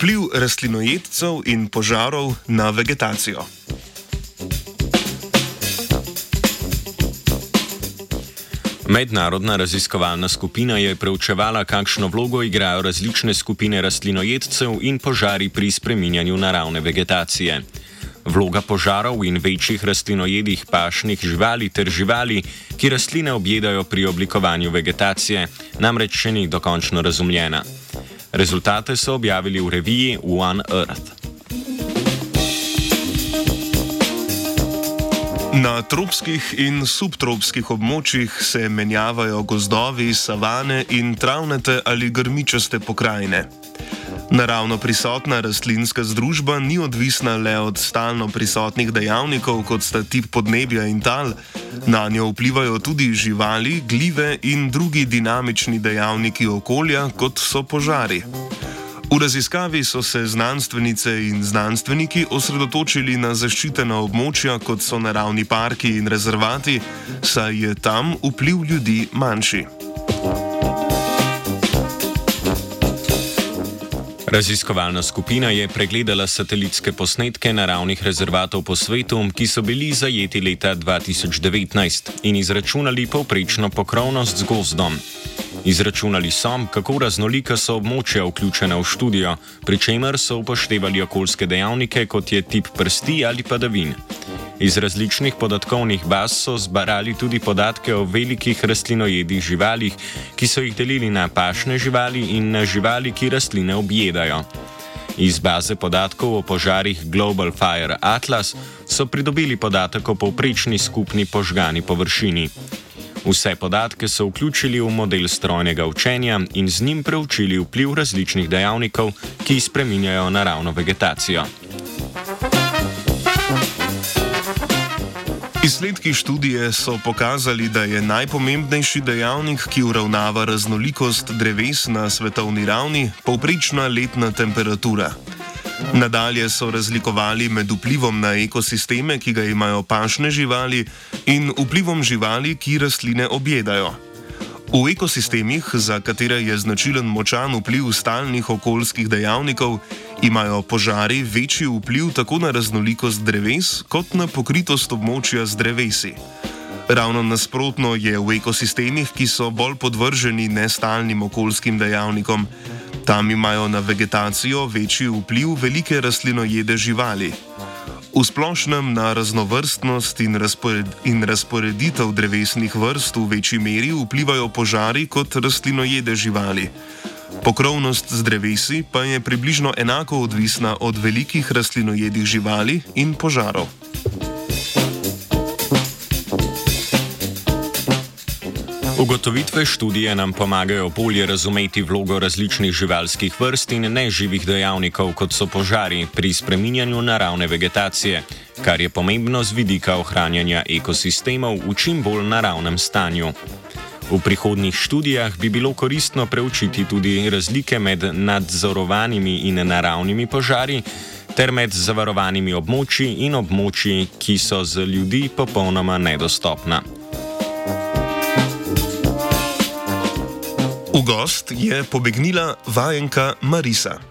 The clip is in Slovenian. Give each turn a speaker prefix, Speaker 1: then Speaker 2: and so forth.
Speaker 1: Vpliv rastlinojedcev in požarov na vegetacijo.
Speaker 2: Mednarodna raziskovalna skupina je preučevala, kakšno vlogo igrajo različne skupine rastlinojedcev in požari pri spreminjanju naravne vegetacije. Vloga požarov in večjih rastlinojedih pašnih živali ter živali, ki rastline objedajo pri oblikovanju vegetacije, namreč še ni dokončno razumljena. Rezultate so objavili v reviji One Earth.
Speaker 1: Na tropskih in subtropskih območjih se menjavajo gozdovi, savane in travnate ali grmičaste pokrajine. Naravno prisotna rastlinska združba ni odvisna le od stalno prisotnih dejavnikov, kot sta tip podnebja in tal, na njo vplivajo tudi živali, gljive in drugi dinamični dejavniki okolja, kot so požari. V raziskavi so se znanstvenice in znanstveniki osredotočili na zaščitena območja, kot so naravni parki in rezervati, saj je tam vpliv ljudi manjši.
Speaker 2: Raziskovalna skupina je pregledala satelitske posnetke naravnih rezervatov po svetu, ki so bili zajeti leta 2019 in izračunali povprečno pokrovnost z gozdom. Izračunali so, kako raznolika so območja vključena v študijo, pri čemer so upoštevali okoljske dejavnike, kot je tip prsti ali padavin. Iz različnih podatkovnih baz so zbarali tudi podatke o velikih rastlinojedih živalih, ki so jih delili na pašne živali in na živali, ki rastline objedajo. Iz baze podatkov o požarih Global Fire Atlas so pridobili podatek o povprečni skupni požgani površini. Vse podatke so vključili v model strojnega učenja in z njim preučili vpliv različnih dejavnikov, ki spreminjajo naravno vegetacijo.
Speaker 1: Izsledki študije so pokazali, da je najpomembnejši dejavnik, ki uravnava raznolikost dreves na svetovni ravni, povprečna letna temperatura. Nadalje so razlikovali med vplivom na ekosisteme, ki ga imajo pašne živali, in vplivom živali, ki rastline objedajo. V ekosistemih, za katere je značilen močan vpliv stalnih okoljskih dejavnikov, imajo požari večji vpliv tako na raznolikost dreves, kot na pokritost območja z drevesi. Ravno nasprotno je v ekosistemih, ki so bolj podvrženi nestalnim okoljskim dejavnikom. Tam imajo na vegetacijo večji vpliv velike rastlinojede živali. V splošnem na raznovrstnost in, razpored, in razporeditev drevesnih vrst v večji meri vplivajo požari kot rastlinojede živali. Pokrovnost z drevesi pa je približno enako odvisna od velikih rastlinojedih živali in požarov.
Speaker 2: Ugotovitve študije nam pomagajo bolje razumeti vlogo različnih živalskih vrst in neživih dejavnikov, kot so požari, pri spreminjanju naravne vegetacije, kar je pomembno z vidika ohranjanja ekosistemov v čim bolj naravnem stanju. V prihodnjih študijah bi bilo koristno preučiti tudi razlike med nadzorovanimi in naravnimi požari ter med zavarovanimi območji in območji, ki so za ljudi popolnoma nedostopna.
Speaker 1: V gost je pobegnila vajenka Marisa.